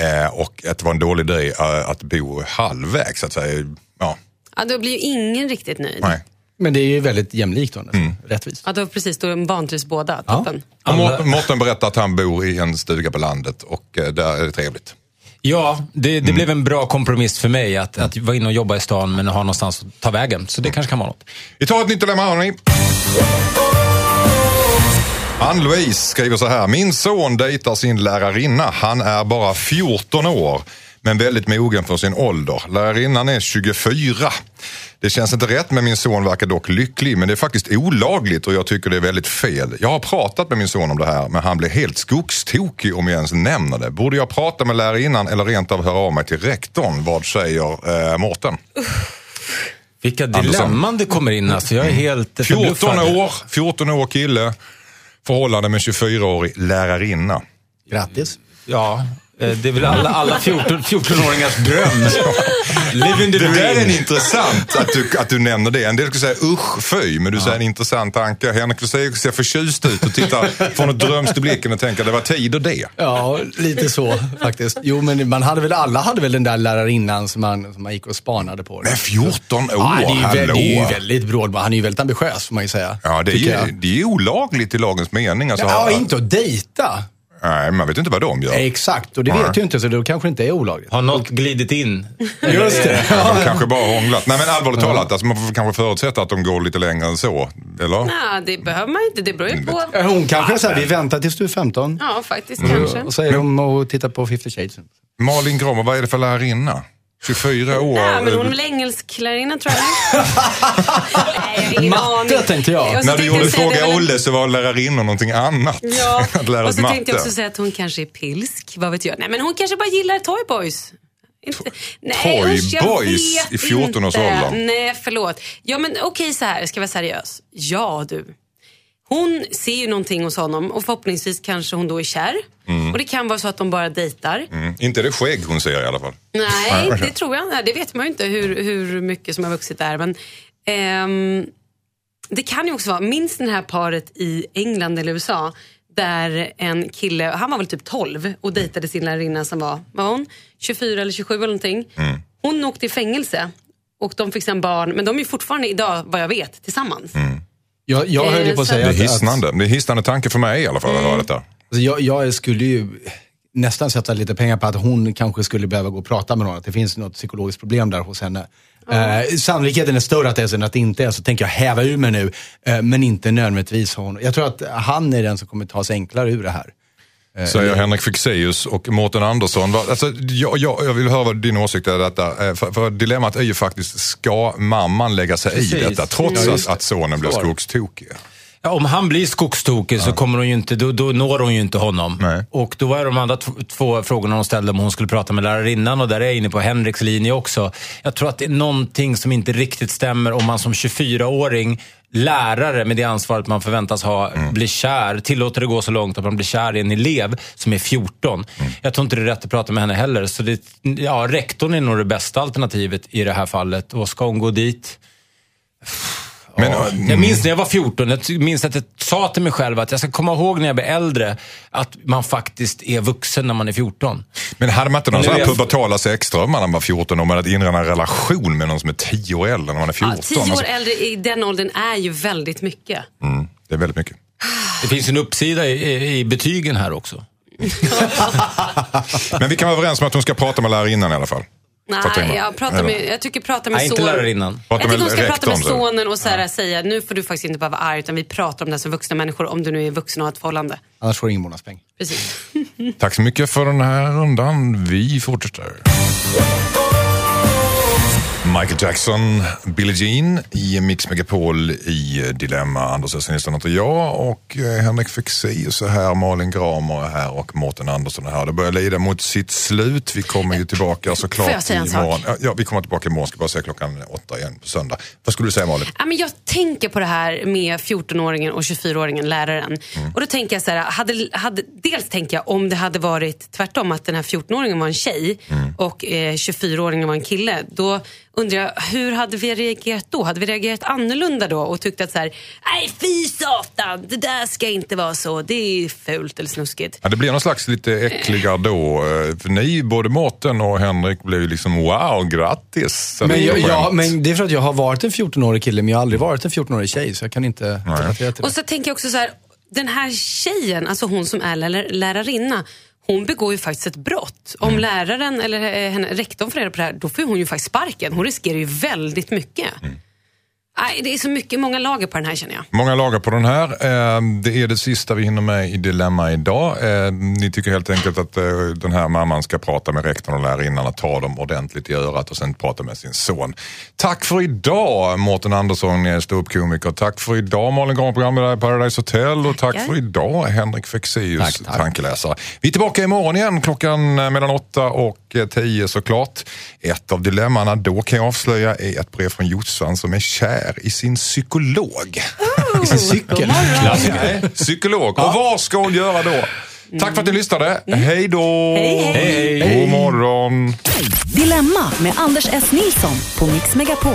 eh, och att det var en dålig idé eh, att bo halvvägs så att säga. Ja, Ja, då blir ju ingen riktigt nöjd. nej. Men det är ju väldigt jämlikt då. Mm. rättvist. Ja, då precis, då vantrivs båda. Ja. Toppen. Mor- Mårten berättar att han bor i en stuga på landet och eh, där är det trevligt. Ja, det, Mm. det blev en bra kompromiss för mig att, att vara inne och jobba i stan men ha någonstans att ta vägen. Så det kanske kan vara något. Vi tar ett nytt dilemma hörni. Ann-Louise skriver så här. Min son dejtar sin lärarinna. Han är bara 14 år men väldigt mogen för sin ålder. Lärarinnan är 24. Det känns inte rätt men min son verkar dock lycklig. Men det är faktiskt olagligt och jag tycker det är väldigt fel. Jag har pratat med min son om det här men han blir helt skogstokig om jag ens nämner det. Borde jag prata med lärarinnan eller rent av höra av mig till rektorn? Vad säger eh, Mårten? Vilka dilemman det kommer in alltså. Jag är helt 14 förbluffad. år, 14 år kille, förhållande med 24-årig lärarinna. Grattis. Ja, det är väl alla, alla 14 14-åringars dröm. Living the Det där är en dream. intressant att du, att du nämner det. En del skulle säga usch, fy, men du säger en intressant tanke. Henrik Fexeus ser förtjust ut och tittar från ett drömst i blicken och tänker det var tid och det. Ja, lite så faktiskt. Jo, men man hade väl, alla hade väl den där lärarinnan som man, som man gick och spanade på. Men 14 år, Ja, det, är ju, hallå. det är ju väldigt bråd. Han är ju väldigt ambitiös får man ju säga. Ja, det är, ju, det är olagligt i lagens mening. Alltså, Ja, inte att dejta. Nej, man vet inte vad de gör. Exakt, och det Nej. vet ju inte så då kanske det inte är olagligt. Har något glidit in? Just det. De kanske bara hånglat. Nej men allvarligt talat, alltså, man får kanske förutsätta att de går lite längre än så. Eller? Nej, det behöver man inte. Det beror ju på. Hon kanske säger vi väntar tills du är 15. Ja, faktiskt Mm. kanske. Och så är de och tittar på 50 shades. Malin Gromer, vad är det för lärarinna? 24 år. Nej, men hon är väl engelsklärarinna tror jag. Ingen Matte, aning. tänkte jag. När du gjorde Fråga Olle så var lärarinnan någonting annat. Ja, att lära och så matte. tänkte jag också säga att hon kanske är pilsk. Vad vet jag? Nej, men hon kanske bara gillar Toyboys. Inte, nej, Toy usch, jag Boys vet i 14-årsåldern? inte. Nej, förlåt. Ja, men okej så här, jag ska vara seriös. Ja, du. Hon ser ju någonting hos honom och förhoppningsvis kanske hon då är kär. Och det kan vara så att de bara dejtar. Mm, inte det skägg hon ser i alla fall. Nej, det tror jag Nej, Det vet man ju inte hur, hur mycket som har vuxit där. Men, ehm, det kan ju också vara, minns den här paret i England eller USA där en kille, han var väl typ 12 och dejtade sin lärarinna som var, var hon? 24 eller 27 eller någonting. Hon åkte i fängelse och de fick sen barn, men de är fortfarande idag, vad jag vet, tillsammans. Jag, jag höll ju på att så- säga Det är att, att hisnande. Det är hisnande tanke för mig i alla fall att höra detta. alltså, jag, jag skulle ju nästan sätta lite pengar på att hon kanske skulle behöva gå och prata med någon. Att det finns något psykologiskt problem där hos henne. Eh, sannolikheten är större att det är så än att det inte är så. tänker jag häva ur mig nu. Eh, men inte nödvändigtvis hon. Jag tror att han är den som kommer ta sig enklare ur det här. Säger Henrik Fexeus och Mårten Andersson. Alltså, jag, jag, jag vill höra vad din åsikt är detta. Eh, För, för dilemmat är ju faktiskt, ska mamman lägga sig i Precis. detta trots Mm. att, sonen blir skogstokig? Ja, om han blir skogstokig så kommer hon ju inte, då, då når hon ju inte honom. Nej. Och då var de andra två frågorna hon ställde om hon skulle prata med lärarinnan och där är jag inne på Henriks linje också. Jag tror att det är någonting som inte riktigt stämmer om man som 24-åring lärare med det ansvaret man förväntas ha blir kär, tillåter det gå så långt att man blir kär i en elev som är 14. Jag tror inte det är rätt att prata med henne heller. Så det, ja, rektorn är nog det bästa alternativet i det här fallet. Och ska hon gå dit? Men, Ja. mm. Jag minns när jag var 14, jag minns att jag sa till mig själv att jag ska komma ihåg när jag blir äldre att man faktiskt är vuxen när man är 14. Men hade man inte någon sån här är jag- pubertala sexdrömmar när man var 14 om att inreda en relation med någon som är 10 år äldre när man är 14? Ja, tio år Alltså, äldre i den åldern är ju väldigt mycket. mm, det är väldigt mycket. Det finns en uppsida i, i, i betygen här också. Men vi kan vara överens om att hon ska prata med lärarinnan i alla fall. Nej, jag. pratar med, jag tycker prata med Nej, inte lärarinnan. Jag tycker hon ska prata med sonen och så här, säga nu får du faktiskt inte bara vara arg utan vi pratar om det som vuxna människor om du nu är vuxen och har ett förhållande. Annars får du ingen månadspeng. Precis. Tack så mycket för den här rundan. Vi fortsätter. Michael Jackson, Billie Jean i Mix Megapol i Dilemma. Anders Östnilsson heter jag och eh, Henrik Fexeus är här, Malin Gramer är här och Mårten Andersson är här. Det börjar lida mot sitt slut. Vi kommer ju tillbaka såklart Får jag säga en sak? imorgon. Ja, Ja, vi kommer tillbaka imorgon. Ska bara säga klockan åtta igen på söndag. Vad skulle du säga Malin? Ja, men jag tänker på det här med 14-åringen och 24-åringen, läraren. Och då tänker jag så här, hade, hade, dels tänker jag om det hade varit tvärtom, att den här 14-åringen var en tjej och eh, 24-åringen var en kille. Då undrar jag, hur hade vi reagerat då? Hade vi reagerat annorlunda då och tyckt att så här, nej fy satan, det där ska inte vara så, det är fult eller snuskigt. Ja, det blir någon slags lite äckligare då. eh, För ni, både Mårten och Henrik, blev ju liksom wow, grattis. Men, är jag, ja, men det är för att jag har varit en 14-årig kille, men jag har aldrig varit en 14-årig tjej, så jag kan inte relatera till Och det. så tänker jag också så här, den här tjejen, alltså hon som är lär, lärarinna, hon begår ju faktiskt ett brott. Om läraren eller eh, henne, rektorn får reda på det här, då får hon ju faktiskt sparken. Hon riskerar ju väldigt mycket. Nej, det är så mycket, många lager på den här känner jag. Många lagar på den här. Eh, Det är det sista vi hinner med i Dilemma idag. Eh, Ni tycker helt enkelt att eh, den här mamman ska prata med rektorn och lärarinnan och ta dem ordentligt i örat och sen prata med sin son. Tack för idag Mårten Andersson, ståuppkomiker. Tack för idag Malin Grahn, programledare i Paradise Hotel. Och tack för idag Henrik Fexeus, Tack, tack. tankeläsare. Vi är tillbaka imorgon igen klockan mellan åtta och eh, tio såklart. Ett av dilemmana då kan jag avslöja är ett brev från Jossan som är kär i sin psykolog. I sin cykel. Psykolog. Och vad ska hon göra då? Tack för att ni lyssnade. Hej då! Hej, hej. God morgon! Dilemma med Anders S. Nilsson på Mix Megapol.